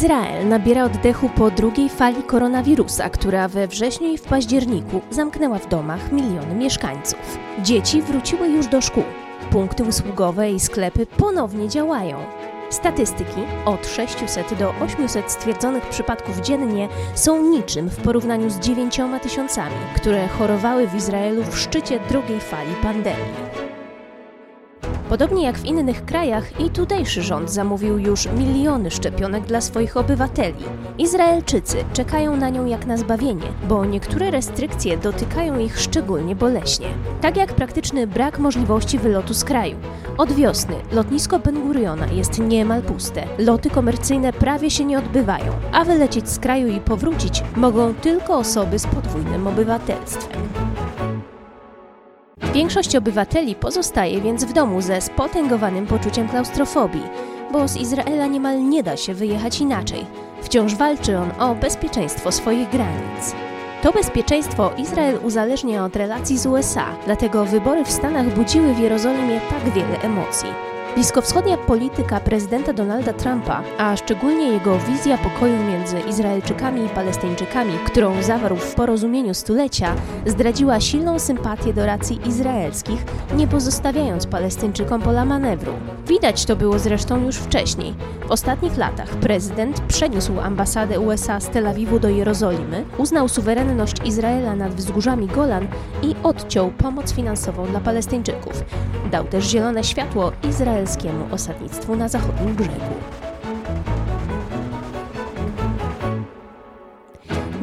Izrael nabiera oddechu po drugiej fali koronawirusa, która we wrześniu i w październiku zamknęła w domach miliony mieszkańców. Dzieci wróciły już do szkół. Punkty usługowe i sklepy ponownie działają. Statystyki od 600 do 800 stwierdzonych przypadków dziennie są niczym w porównaniu z 9 tysiącami, które chorowały w Izraelu w szczycie drugiej fali pandemii. Podobnie jak w innych krajach, i tutejszy rząd zamówił już miliony szczepionek dla swoich obywateli. Izraelczycy czekają na nią jak na zbawienie, bo niektóre restrykcje dotykają ich szczególnie boleśnie. Tak jak praktyczny brak możliwości wylotu z kraju. Od wiosny lotnisko Ben Guriona jest niemal puste. Loty komercyjne prawie się nie odbywają, a wylecieć z kraju i powrócić mogą tylko osoby z podwójnym obywatelstwem. Większość obywateli pozostaje więc w domu ze spotęgowanym poczuciem klaustrofobii, bo z Izraela niemal nie da się wyjechać inaczej. Wciąż walczy on o bezpieczeństwo swoich granic. To bezpieczeństwo Izrael uzależnia od relacji z USA, dlatego wybory w Stanach budziły w Jerozolimie tak wiele emocji. Bliskowschodnia polityka prezydenta Donalda Trumpa, a szczególnie jego wizja pokoju między Izraelczykami i Palestyńczykami, którą zawarł w porozumieniu stulecia, zdradziła silną sympatię do racji izraelskich, nie pozostawiając Palestyńczykom pola manewru. Widać to było zresztą już wcześniej. W ostatnich latach prezydent przeniósł ambasadę USA z Tel Awiwu do Jerozolimy, uznał suwerenność Izraela nad wzgórzami Golan i odciął pomoc finansową dla Palestyńczyków. Dał też zielone światło izraelskiemu osadnictwu na zachodnim brzegu.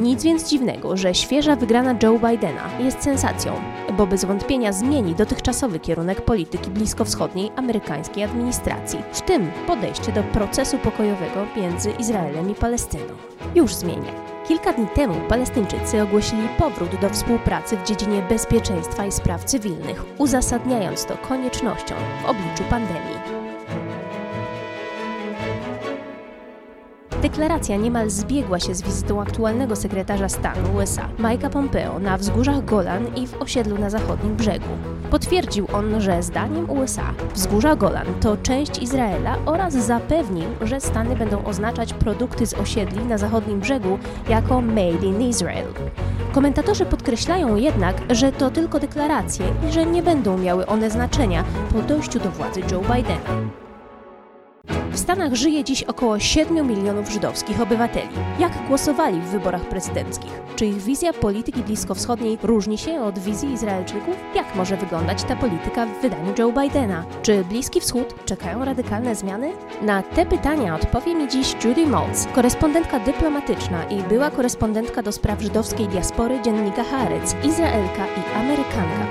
Nic więc dziwnego, że świeża wygrana Joe Bidena jest sensacją, bo bez wątpienia zmieni dotychczasowy kierunek polityki bliskowschodniej amerykańskiej administracji, w tym podejście do procesu pokojowego między Izraelem i Palestyną. Już zmienia. Kilka dni temu Palestyńczycy ogłosili powrót do współpracy w dziedzinie bezpieczeństwa i spraw cywilnych, uzasadniając to koniecznością w obliczu pandemii. Deklaracja niemal zbiegła się z wizytą aktualnego sekretarza stanu USA, Mike'a Pompeo, na wzgórzach Golan i w osiedlu na zachodnim brzegu. Potwierdził on, że zdaniem USA wzgórza Golan to część Izraela oraz zapewnił, że Stany będą oznaczać produkty z osiedli na zachodnim brzegu jako Made in Israel. Komentatorzy podkreślają jednak, że to tylko deklaracje i że nie będą miały one znaczenia po dojściu do władzy Joe Bidena. W Stanach żyje dziś około 7 milionów żydowskich obywateli. Jak głosowali w wyborach prezydenckich? Czy ich wizja polityki bliskowschodniej różni się od wizji Izraelczyków? Jak może wyglądać ta polityka w wydaniu Joe Bidena? Czy Bliski Wschód czekają radykalne zmiany? Na te pytania odpowie mi dziś Judy Maltz, korespondentka dyplomatyczna i była korespondentka do spraw żydowskiej diaspory dziennika Haaretz, Izraelka i Amerykanka.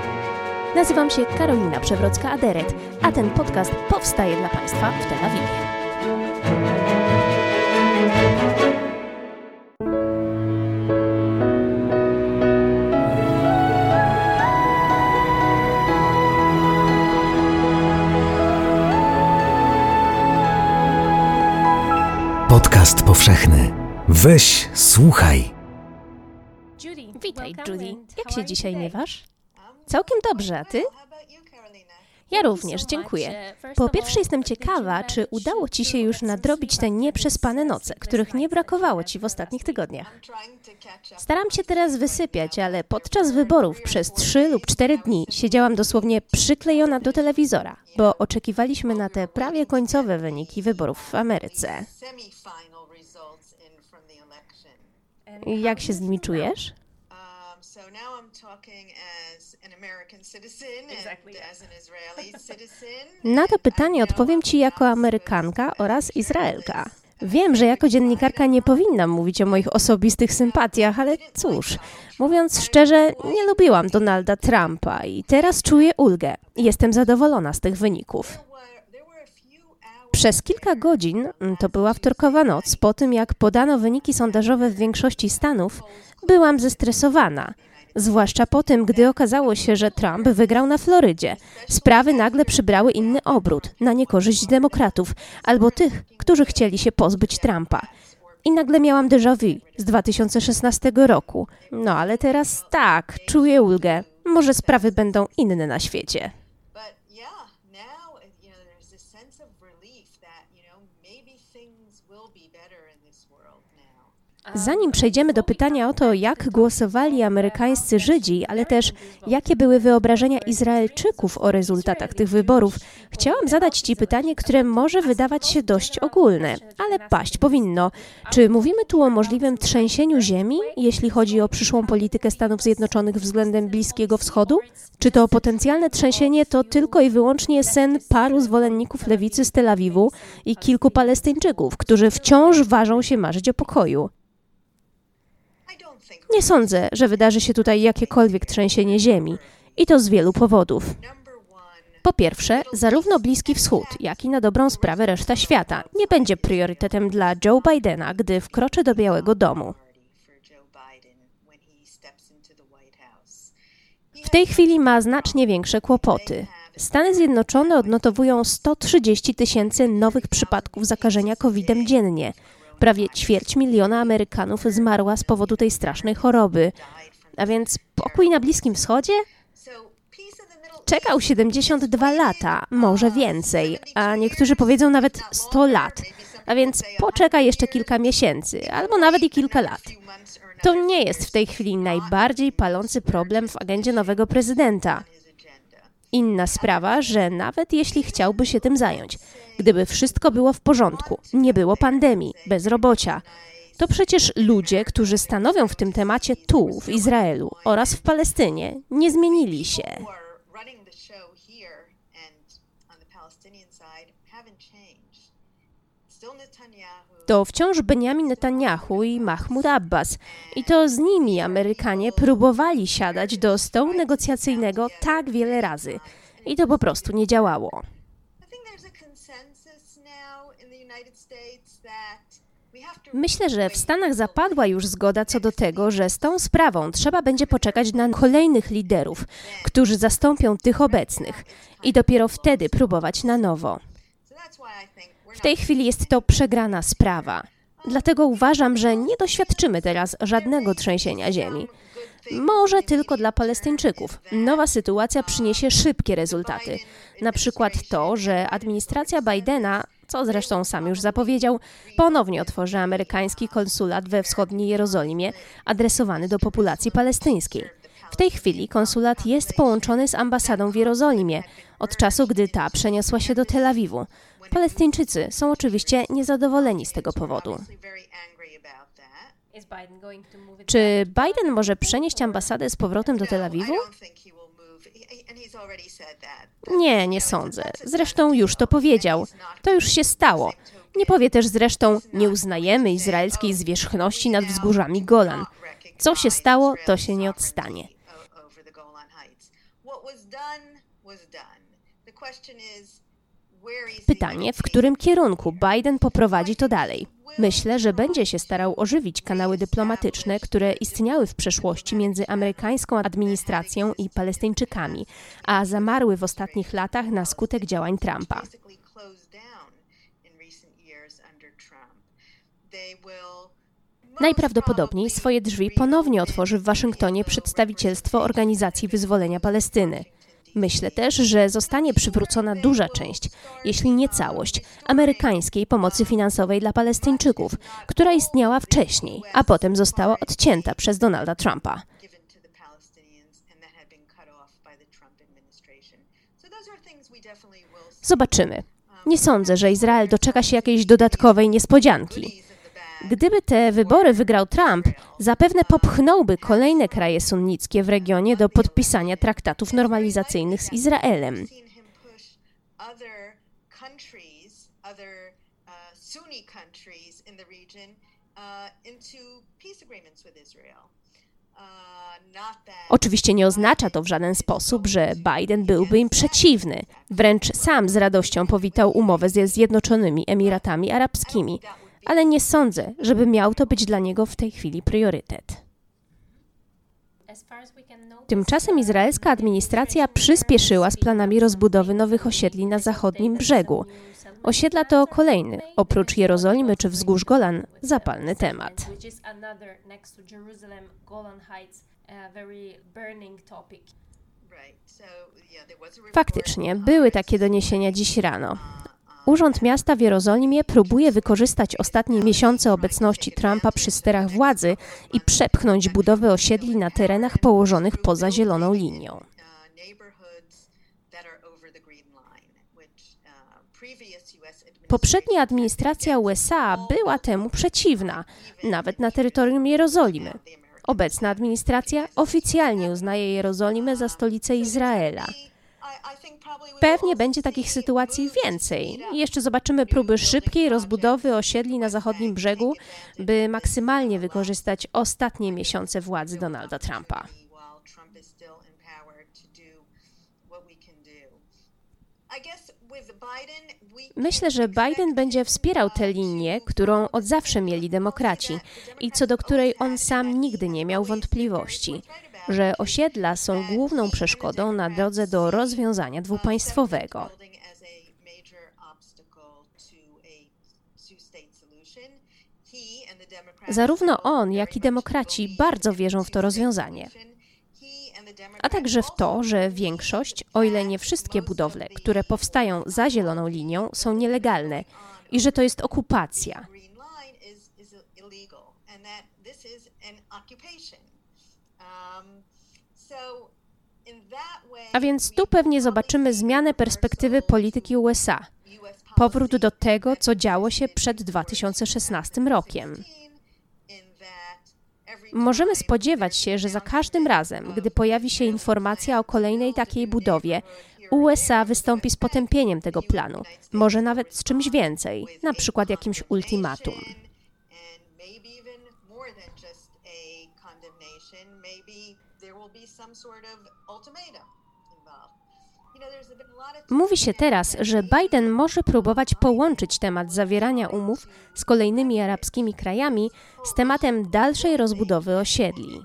Nazywam się Karolina Przewrocka-Aderet, a ten podcast powstaje dla Państwa w Tel Awiwie. Podcast powszechny. Weź, słuchaj. Judy, witaj Judy. Jak się dzisiaj miewasz? Całkiem dobrze, a ty? Ja również, dziękuję. Po pierwsze jestem ciekawa, czy udało Ci się już nadrobić te nieprzespane noce, których nie brakowało Ci w ostatnich tygodniach. Staram się teraz wysypiać, ale podczas wyborów przez trzy lub cztery dni siedziałam dosłownie przyklejona do telewizora, bo oczekiwaliśmy na te prawie końcowe wyniki wyborów w Ameryce. Jak się z nimi czujesz? Na to pytanie odpowiem Ci jako Amerykanka oraz Izraelka. Wiem, że jako dziennikarka nie powinnam mówić o moich osobistych sympatiach, ale cóż, mówiąc szczerze, nie lubiłam Donalda Trumpa i teraz czuję ulgę. Jestem zadowolona z tych wyników. Przez kilka godzin, to była wtorkowa noc, po tym jak podano wyniki sondażowe w większości stanów, byłam zestresowana. Zwłaszcza po tym, gdy okazało się, że Trump wygrał na Florydzie. Sprawy nagle przybrały inny obrót, na niekorzyść demokratów, albo tych, którzy chcieli się pozbyć Trumpa. I nagle miałam déjà vu z 2016 roku. No ale teraz tak, czuję ulgę. Może sprawy będą inne na świecie. Zanim przejdziemy do pytania o to, jak głosowali amerykańscy Żydzi, ale też jakie były wyobrażenia Izraelczyków o rezultatach tych wyborów, chciałam zadać Ci pytanie, które może wydawać się dość ogólne, ale paść powinno. Czy mówimy tu o możliwym trzęsieniu ziemi, jeśli chodzi o przyszłą politykę Stanów Zjednoczonych względem Bliskiego Wschodu? Czy to potencjalne trzęsienie to tylko i wyłącznie sen paru zwolenników lewicy z Tel Awiwu i kilku Palestyńczyków, którzy wciąż ważą się marzyć o pokoju? Nie sądzę, że wydarzy się tutaj jakiekolwiek trzęsienie ziemi i to z wielu powodów. Po pierwsze, zarówno Bliski Wschód, jak i na dobrą sprawę reszta świata nie będzie priorytetem dla Joe Bidena, gdy wkroczy do Białego Domu. W tej chwili ma znacznie większe kłopoty. Stany Zjednoczone odnotowują 130 tysięcy nowych przypadków zakażenia COVID-em dziennie, Prawie ćwierć miliona Amerykanów zmarła z powodu tej strasznej choroby. A więc pokój na Bliskim Wschodzie? Czekał 72 lata, może więcej, a niektórzy powiedzą nawet 100 lat. A więc poczeka jeszcze kilka miesięcy, albo nawet i kilka lat. To nie jest w tej chwili najbardziej palący problem w agendzie nowego prezydenta. Inna sprawa, że nawet jeśli chciałby się tym zająć, gdyby wszystko było w porządku, nie było pandemii, bezrobocia, to przecież ludzie, którzy stanowią w tym temacie tu, w Izraelu oraz w Palestynie, nie zmienili się. To wciąż Benjamin Netanyahu i Mahmoud Abbas. I to z nimi Amerykanie próbowali siadać do stołu negocjacyjnego tak wiele razy. I to po prostu nie działało. Myślę, że w Stanach zapadła już zgoda co do tego, że z tą sprawą trzeba będzie poczekać na kolejnych liderów, którzy zastąpią tych obecnych i dopiero wtedy próbować na nowo. W tej chwili jest to przegrana sprawa. Dlatego uważam, że nie doświadczymy teraz żadnego trzęsienia ziemi. Może tylko dla Palestyńczyków. Nowa sytuacja przyniesie szybkie rezultaty. Na przykład to, że administracja Bidena, co zresztą sam już zapowiedział, ponownie otworzy amerykański konsulat we wschodniej Jerozolimie, adresowany do populacji palestyńskiej. W tej chwili konsulat jest połączony z ambasadą w Jerozolimie, od czasu, gdy ta przeniosła się do Tel Awiwu. Palestyńczycy są oczywiście niezadowoleni z tego powodu. Czy Biden może przenieść ambasadę z powrotem do Tel Awiwu? Nie, nie sądzę. Zresztą już to powiedział. To już się stało. Nie powie też zresztą, nie uznajemy izraelskiej zwierzchności nad wzgórzami Golan. Co się stało, to się nie odstanie. Pytanie, w którym kierunku Biden poprowadzi to dalej? Myślę, że będzie się starał ożywić kanały dyplomatyczne, które istniały w przeszłości między amerykańską administracją i Palestyńczykami, a zamarły w ostatnich latach na skutek działań Trumpa. Najprawdopodobniej swoje drzwi ponownie otworzy w Waszyngtonie przedstawicielstwo Organizacji Wyzwolenia Palestyny. Myślę też, że zostanie przywrócona duża część, jeśli nie całość, amerykańskiej pomocy finansowej dla Palestyńczyków, która istniała wcześniej, a potem została odcięta przez Donalda Trumpa. Zobaczymy. Nie sądzę, że Izrael doczeka się jakiejś dodatkowej niespodzianki. Gdyby te wybory wygrał Trump, zapewne popchnąłby kolejne kraje sunnickie w regionie do podpisania traktatów normalizacyjnych z Izraelem. Oczywiście nie oznacza to w żaden sposób, że Biden byłby im przeciwny. Wręcz sam z radością powitał umowę ze Zjednoczonymi Emiratami Arabskimi ale nie sądzę, żeby miał to być dla niego w tej chwili priorytet. Tymczasem izraelska administracja przyspieszyła z planami rozbudowy nowych osiedli na zachodnim brzegu. Osiedla to kolejny, oprócz Jerozolimy czy wzgórz Golan, zapalny temat. Faktycznie, były takie doniesienia dziś rano. Urząd Miasta w Jerozolimie próbuje wykorzystać ostatnie miesiące obecności Trumpa przy sterach władzy i przepchnąć budowę osiedli na terenach położonych poza zieloną linią. Poprzednia administracja USA była temu przeciwna, nawet na terytorium Jerozolimy. Obecna administracja oficjalnie uznaje Jerozolimę za stolicę Izraela. Pewnie będzie takich sytuacji więcej. Jeszcze zobaczymy próby szybkiej rozbudowy osiedli na zachodnim brzegu, by maksymalnie wykorzystać ostatnie miesiące władzy Donalda Trumpa. Myślę, że Biden będzie wspierał tę linię, którą od zawsze mieli demokraci i co do której on sam nigdy nie miał wątpliwości, że osiedla są główną przeszkodą na drodze do rozwiązania dwupaństwowego. Zarówno on, jak i demokraci bardzo wierzą w to rozwiązanie a także w to, że większość, o ile nie wszystkie budowle, które powstają za zieloną linią, są nielegalne i że to jest okupacja. A więc tu pewnie zobaczymy zmianę perspektywy polityki USA. Powrót do tego, co działo się przed 2016 rokiem. Możemy spodziewać się, że za każdym razem, gdy pojawi się informacja o kolejnej takiej budowie, USA wystąpi z potępieniem tego planu, może nawet z czymś więcej, na przykład jakimś ultimatum. Mówi się teraz, że Biden może próbować połączyć temat zawierania umów z kolejnymi arabskimi krajami z tematem dalszej rozbudowy osiedli.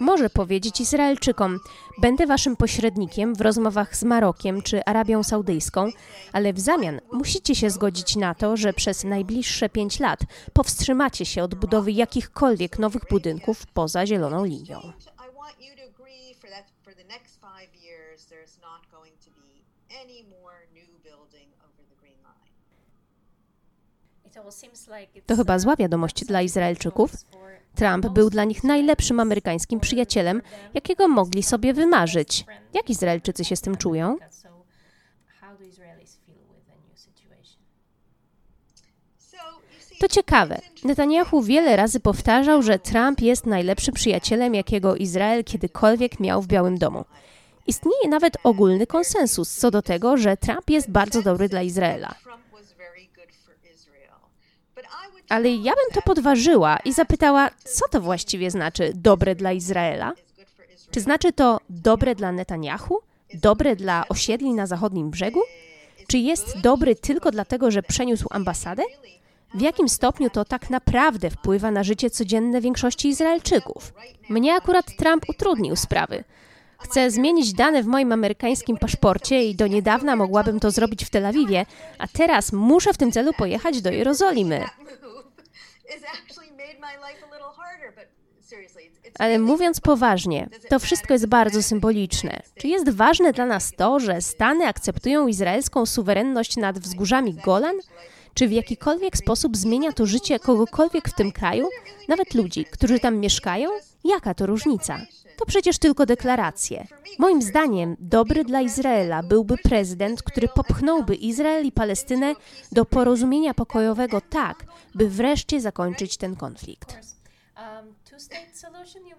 Może powiedzieć Izraelczykom: Będę waszym pośrednikiem w rozmowach z Marokiem czy Arabią Saudyjską, ale w zamian musicie się zgodzić na to, że przez najbliższe pięć lat powstrzymacie się od budowy jakichkolwiek nowych budynków poza zieloną linią. To chyba zła wiadomość dla Izraelczyków. Trump był dla nich najlepszym amerykańskim przyjacielem, jakiego mogli sobie wymarzyć. Jak Izraelczycy się z tym czują? To ciekawe. Netanyahu wiele razy powtarzał, że Trump jest najlepszym przyjacielem, jakiego Izrael kiedykolwiek miał w Białym Domu. Istnieje nawet ogólny konsensus co do tego, że Trump jest bardzo dobry dla Izraela. Ale ja bym to podważyła i zapytała, co to właściwie znaczy dobre dla Izraela? Czy znaczy to dobre dla Netanyahu? Dobre dla osiedli na zachodnim brzegu? Czy jest dobry tylko dlatego, że przeniósł ambasadę? W jakim stopniu to tak naprawdę wpływa na życie codzienne większości Izraelczyków? Mnie akurat Trump utrudnił sprawy. Chcę zmienić dane w moim amerykańskim paszporcie i do niedawna mogłabym to zrobić w Tel Awiwie, a teraz muszę w tym celu pojechać do Jerozolimy. Ale mówiąc poważnie, to wszystko jest bardzo symboliczne. Czy jest ważne dla nas to, że Stany akceptują izraelską suwerenność nad wzgórzami Golan? Czy w jakikolwiek sposób zmienia to życie kogokolwiek w tym kraju, nawet ludzi, którzy tam mieszkają? Jaka to różnica? To przecież tylko deklaracje. Moim zdaniem dobry dla Izraela byłby prezydent, który popchnąłby Izrael i Palestynę do porozumienia pokojowego tak, by wreszcie zakończyć ten konflikt.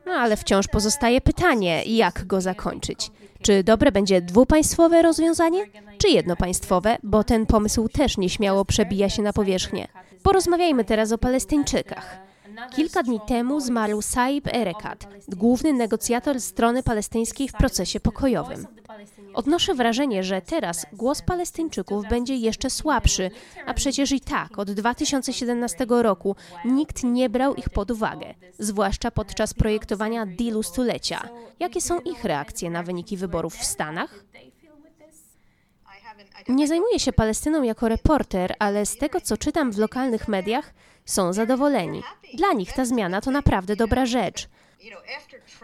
No ale wciąż pozostaje pytanie, jak go zakończyć. Czy dobre będzie dwupaństwowe rozwiązanie, czy jednopaństwowe, bo ten pomysł też nieśmiało przebija się na powierzchnię. Porozmawiajmy teraz o Palestyńczykach. Kilka dni temu zmarł Saib Erekat, główny negocjator strony palestyńskiej w procesie pokojowym. Odnoszę wrażenie, że teraz głos Palestyńczyków będzie jeszcze słabszy, a przecież i tak od 2017 roku nikt nie brał ich pod uwagę, zwłaszcza podczas projektowania dealu stulecia. Jakie są ich reakcje na wyniki wyborów w Stanach? Nie zajmuję się Palestyną jako reporter, ale z tego, co czytam w lokalnych mediach, są zadowoleni. Dla nich ta zmiana to naprawdę dobra rzecz.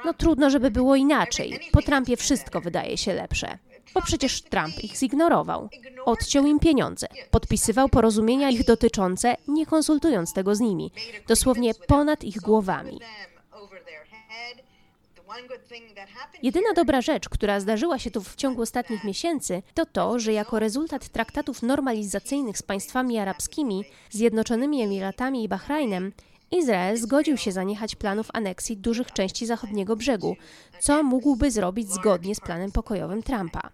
No trudno, żeby było inaczej. Po Trumpie wszystko wydaje się lepsze. Bo przecież Trump ich zignorował. Odciął im pieniądze. Podpisywał porozumienia ich dotyczące, nie konsultując tego z nimi. Dosłownie ponad ich głowami. Jedyna dobra rzecz, która zdarzyła się tu w ciągu ostatnich miesięcy, to to, że jako rezultat traktatów normalizacyjnych z państwami arabskimi, Zjednoczonymi Emiratami i Bahrajnem, Izrael zgodził się zaniechać planów aneksji dużych części zachodniego brzegu, co mógłby zrobić zgodnie z planem pokojowym Trumpa.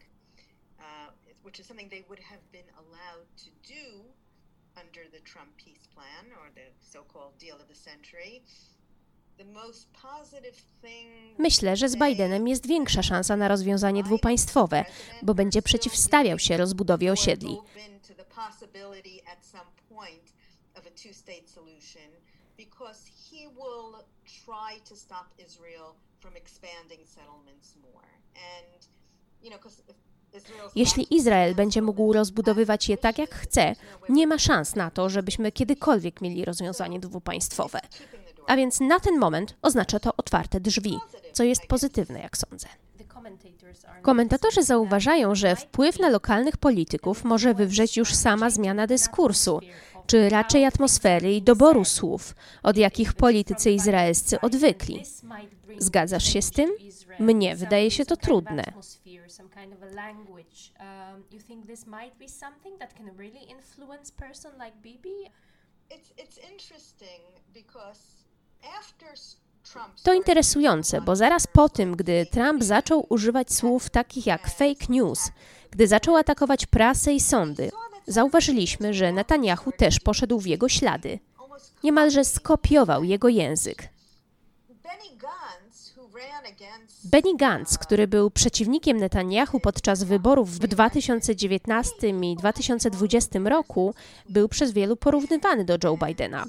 Myślę, że z Bidenem jest większa szansa na rozwiązanie dwupaństwowe, bo będzie przeciwstawiał się rozbudowie osiedli. Jeśli Izrael będzie mógł rozbudowywać je tak jak chce, nie ma szans na to, żebyśmy kiedykolwiek mieli rozwiązanie dwupaństwowe. A więc na ten moment oznacza to otwarte drzwi, co jest pozytywne, jak sądzę. Komentatorzy zauważają, że wpływ na lokalnych polityków może wywrzeć już sama zmiana dyskursu, czy raczej atmosfery i doboru słów, od jakich politycy izraelscy odwykli. Zgadzasz się z tym? Mnie wydaje się to trudne. It's interesting because to interesujące, bo zaraz po tym, gdy Trump zaczął używać słów takich jak fake news, gdy zaczął atakować prasę i sądy, zauważyliśmy, że Netanyahu też poszedł w jego ślady. Niemalże skopiował jego język. Benny Gantz, który był przeciwnikiem Netanyahu podczas wyborów w 2019 i 2020 roku, był przez wielu porównywany do Joe Bidena.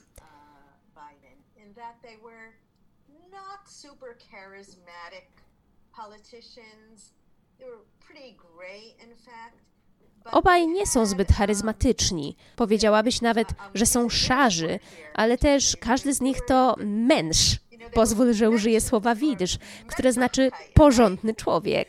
Obaj nie są zbyt charyzmatyczni. Powiedziałabyś nawet, że są szarzy, ale też każdy z nich to męż. Pozwól, że użyję słowa widysz, które znaczy porządny człowiek.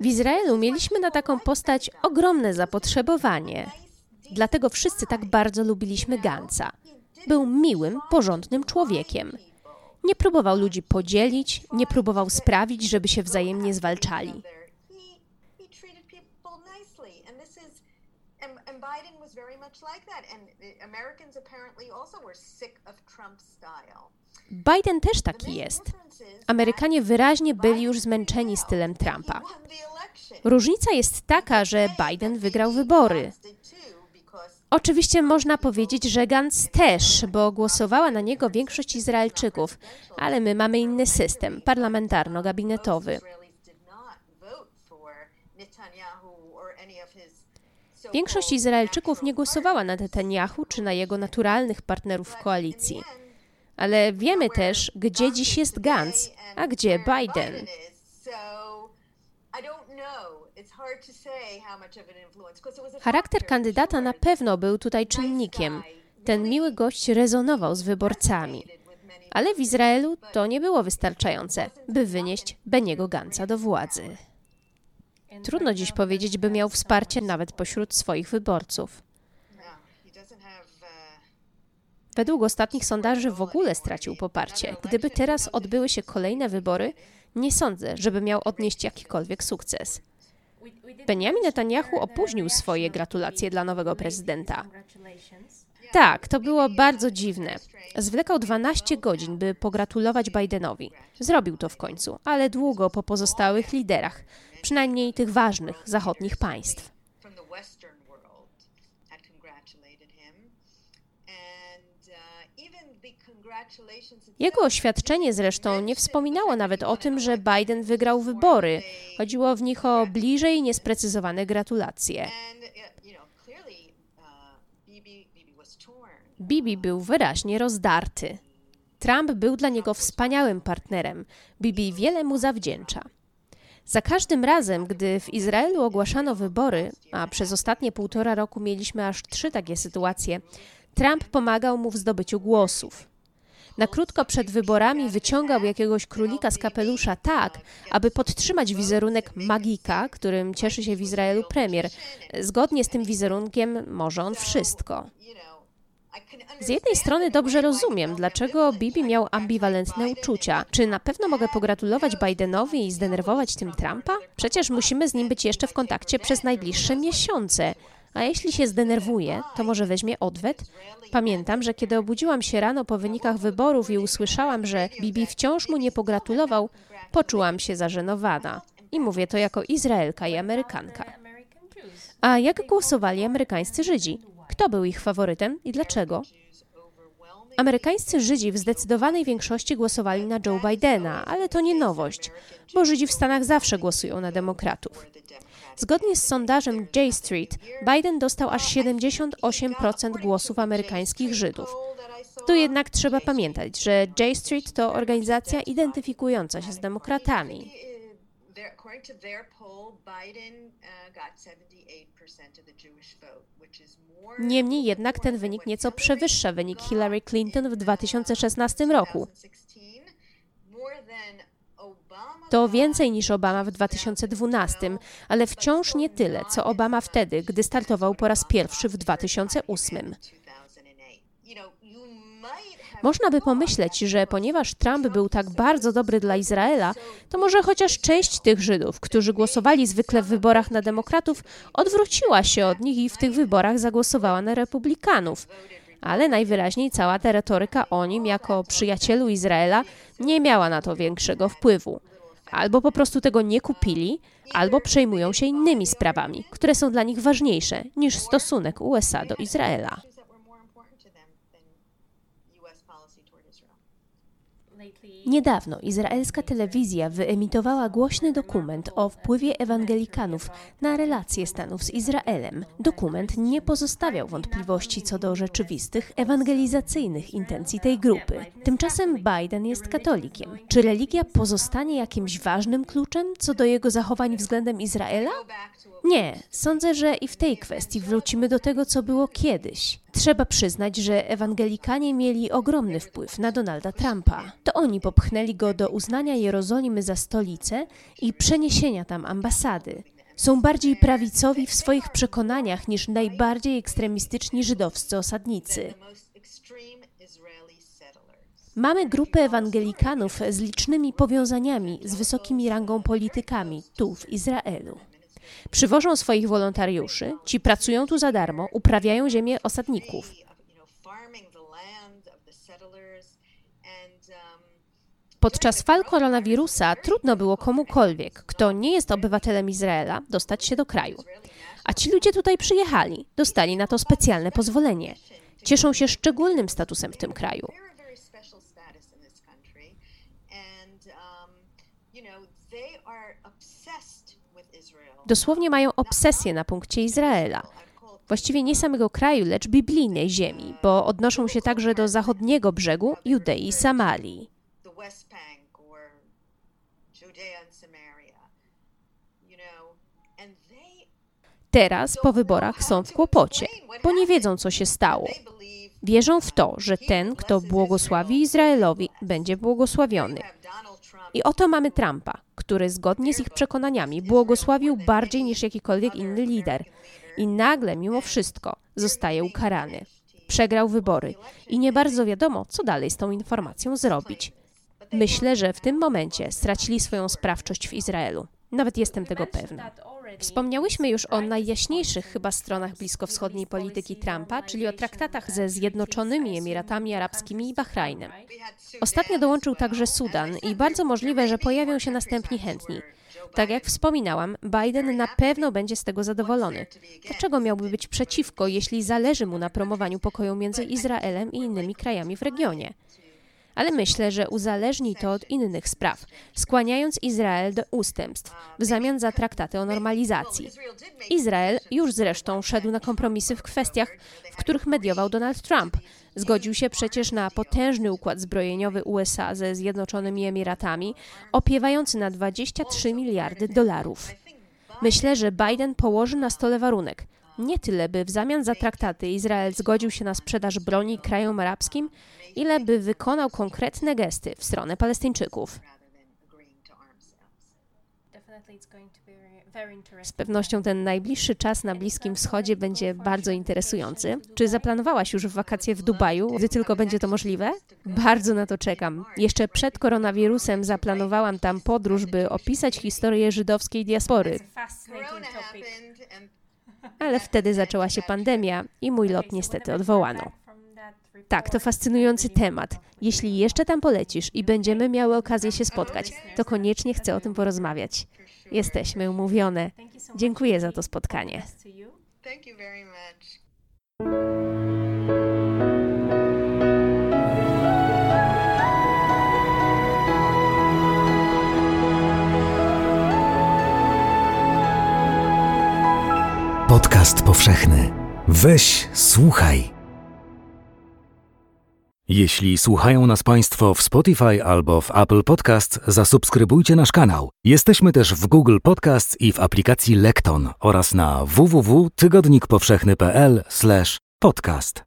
W Izraelu mieliśmy na taką postać ogromne zapotrzebowanie. Dlatego wszyscy tak bardzo lubiliśmy Gansa. Był miłym, porządnym człowiekiem. Nie próbował ludzi podzielić, nie próbował sprawić, żeby się wzajemnie zwalczali. Biden też taki jest. Amerykanie wyraźnie byli już zmęczeni stylem Trumpa. Różnica jest taka, że Biden wygrał wybory. Oczywiście można powiedzieć, że Gantz też, bo głosowała na niego większość Izraelczyków, ale my mamy inny system parlamentarno-gabinetowy. Większość Izraelczyków nie głosowała na Netanyahu czy na jego naturalnych partnerów w koalicji. Ale wiemy też, gdzie dziś jest Gantz, a gdzie Biden. Charakter kandydata na pewno był tutaj czynnikiem. Ten miły gość rezonował z wyborcami. Ale w Izraelu to nie było wystarczające, by wynieść Beniego Ganca do władzy. Trudno dziś powiedzieć, by miał wsparcie nawet pośród swoich wyborców. Według ostatnich sondaży w ogóle stracił poparcie. Gdyby teraz odbyły się kolejne wybory, nie sądzę, żeby miał odnieść jakikolwiek sukces. Benjamin Netanyahu opóźnił swoje gratulacje dla nowego prezydenta. Tak, to było bardzo dziwne. Zwlekał 12 godzin, by pogratulować Bidenowi. Zrobił to w końcu, ale długo po pozostałych liderach, przynajmniej tych ważnych zachodnich państw. Jego oświadczenie zresztą nie wspominało nawet o tym, że Biden wygrał wybory. Chodziło w nich o bliżej niesprecyzowane gratulacje. Bibi był wyraźnie rozdarty. Trump był dla niego wspaniałym partnerem. Bibi wiele mu zawdzięcza. Za każdym razem, gdy w Izraelu ogłaszano wybory, a przez ostatnie półtora roku mieliśmy aż trzy takie sytuacje, Trump pomagał mu w zdobyciu głosów. Na krótko przed wyborami wyciągał jakiegoś królika z kapelusza tak, aby podtrzymać wizerunek magika, którym cieszy się w Izraelu premier. Zgodnie z tym wizerunkiem może on wszystko. Z jednej strony dobrze rozumiem, dlaczego Bibi miał ambiwalentne uczucia. Czy na pewno mogę pogratulować Bidenowi i zdenerwować tym Trumpa? Przecież musimy z nim być jeszcze w kontakcie przez najbliższe miesiące. A jeśli się zdenerwuje, to może weźmie odwet? Pamiętam, że kiedy obudziłam się rano po wynikach wyborów i usłyszałam, że Bibi wciąż mu nie pogratulował, poczułam się zażenowana. I mówię to jako Izraelka i Amerykanka. A jak głosowali amerykańscy Żydzi? Kto był ich faworytem i dlaczego? Amerykańscy Żydzi w zdecydowanej większości głosowali na Joe Bidena, ale to nie nowość, bo Żydzi w Stanach zawsze głosują na demokratów. Zgodnie z sondażem J Street, Biden dostał aż 78% głosów amerykańskich Żydów. Tu jednak trzeba pamiętać, że J Street to organizacja identyfikująca się z demokratami. Niemniej jednak ten wynik nieco przewyższa wynik Hillary Clinton w 2016 roku. To więcej niż Obama w 2012, ale wciąż nie tyle, co Obama wtedy, gdy startował po raz pierwszy w 2008. Można by pomyśleć, że ponieważ Trump był tak bardzo dobry dla Izraela, to może chociaż część tych Żydów, którzy głosowali zwykle w wyborach na demokratów, odwróciła się od nich i w tych wyborach zagłosowała na republikanów. Ale najwyraźniej cała ta retoryka o nim jako przyjacielu Izraela nie miała na to większego wpływu. Albo po prostu tego nie kupili, albo przejmują się innymi sprawami, które są dla nich ważniejsze niż stosunek USA do Izraela. Niedawno izraelska telewizja wyemitowała głośny dokument o wpływie ewangelikanów na relacje Stanów z Izraelem. Dokument nie pozostawiał wątpliwości co do rzeczywistych ewangelizacyjnych intencji tej grupy. Tymczasem Biden jest katolikiem. Czy religia pozostanie jakimś ważnym kluczem co do jego zachowań względem Izraela? Nie, sądzę, że i w tej kwestii wrócimy do tego, co było kiedyś. Trzeba przyznać, że ewangelikanie mieli ogromny wpływ na Donalda Trumpa. To oni popchnęli go do uznania Jerozolimy za stolicę i przeniesienia tam ambasady. Są bardziej prawicowi w swoich przekonaniach niż najbardziej ekstremistyczni żydowscy osadnicy. Mamy grupę ewangelikanów z licznymi powiązaniami z wysokimi rangą politykami tu w Izraelu. Przywożą swoich wolontariuszy, ci pracują tu za darmo, uprawiają ziemię osadników. Podczas fal koronawirusa trudno było komukolwiek, kto nie jest obywatelem Izraela, dostać się do kraju. A ci ludzie tutaj przyjechali, dostali na to specjalne pozwolenie. Cieszą się szczególnym statusem w tym kraju. Dosłownie mają obsesję na punkcie Izraela. Właściwie nie samego kraju, lecz biblijnej ziemi, bo odnoszą się także do zachodniego brzegu Judei i Samarii. Teraz po wyborach są w kłopocie, bo nie wiedzą, co się stało. Wierzą w to, że ten, kto błogosławi Izraelowi, będzie błogosławiony. I oto mamy Trumpa, który zgodnie z ich przekonaniami błogosławił bardziej niż jakikolwiek inny lider. I nagle, mimo wszystko, zostaje ukarany. Przegrał wybory i nie bardzo wiadomo, co dalej z tą informacją zrobić. Myślę, że w tym momencie stracili swoją sprawczość w Izraelu. Nawet jestem tego pewna. Wspomniałyśmy już o najjaśniejszych chyba stronach bliskowschodniej polityki Trumpa, czyli o traktatach ze Zjednoczonymi Emiratami Arabskimi i Bahrajnem. Ostatnio dołączył także Sudan i bardzo możliwe, że pojawią się następni chętni. Tak jak wspominałam, Biden na pewno będzie z tego zadowolony. Dlaczego miałby być przeciwko, jeśli zależy mu na promowaniu pokoju między Izraelem i innymi krajami w regionie? Ale myślę, że uzależni to od innych spraw, skłaniając Izrael do ustępstw w zamian za traktaty o normalizacji. Izrael już zresztą szedł na kompromisy w kwestiach, w których mediował Donald Trump, Zgodził się przecież na potężny układ zbrojeniowy USA ze Zjednoczonymi Emiratami, opiewający na 23 miliardy dolarów. Myślę, że Biden położy na stole warunek. Nie tyle, by w zamian za traktaty Izrael zgodził się na sprzedaż broni krajom arabskim, ile by wykonał konkretne gesty w stronę Palestyńczyków. Z pewnością ten najbliższy czas na Bliskim Wschodzie będzie bardzo interesujący. Czy zaplanowałaś już wakacje w Dubaju, gdy tylko będzie to możliwe? Bardzo na to czekam. Jeszcze przed koronawirusem zaplanowałam tam podróż, by opisać historię żydowskiej diaspory. Ale wtedy zaczęła się pandemia i mój lot niestety odwołano. Tak, to fascynujący temat. Jeśli jeszcze tam polecisz i będziemy miały okazję się spotkać, to koniecznie chcę o tym porozmawiać. Jesteśmy umówione. Dziękuję za to spotkanie. Thank you very much. Podcast powszechny. Weź, słuchaj. Jeśli słuchają nas Państwo w Spotify albo w Apple Podcast, zasubskrybujcie nasz kanał. Jesteśmy też w Google Podcast i w aplikacji Lekton oraz na www.tygodnikpowszechny.pl/podcast.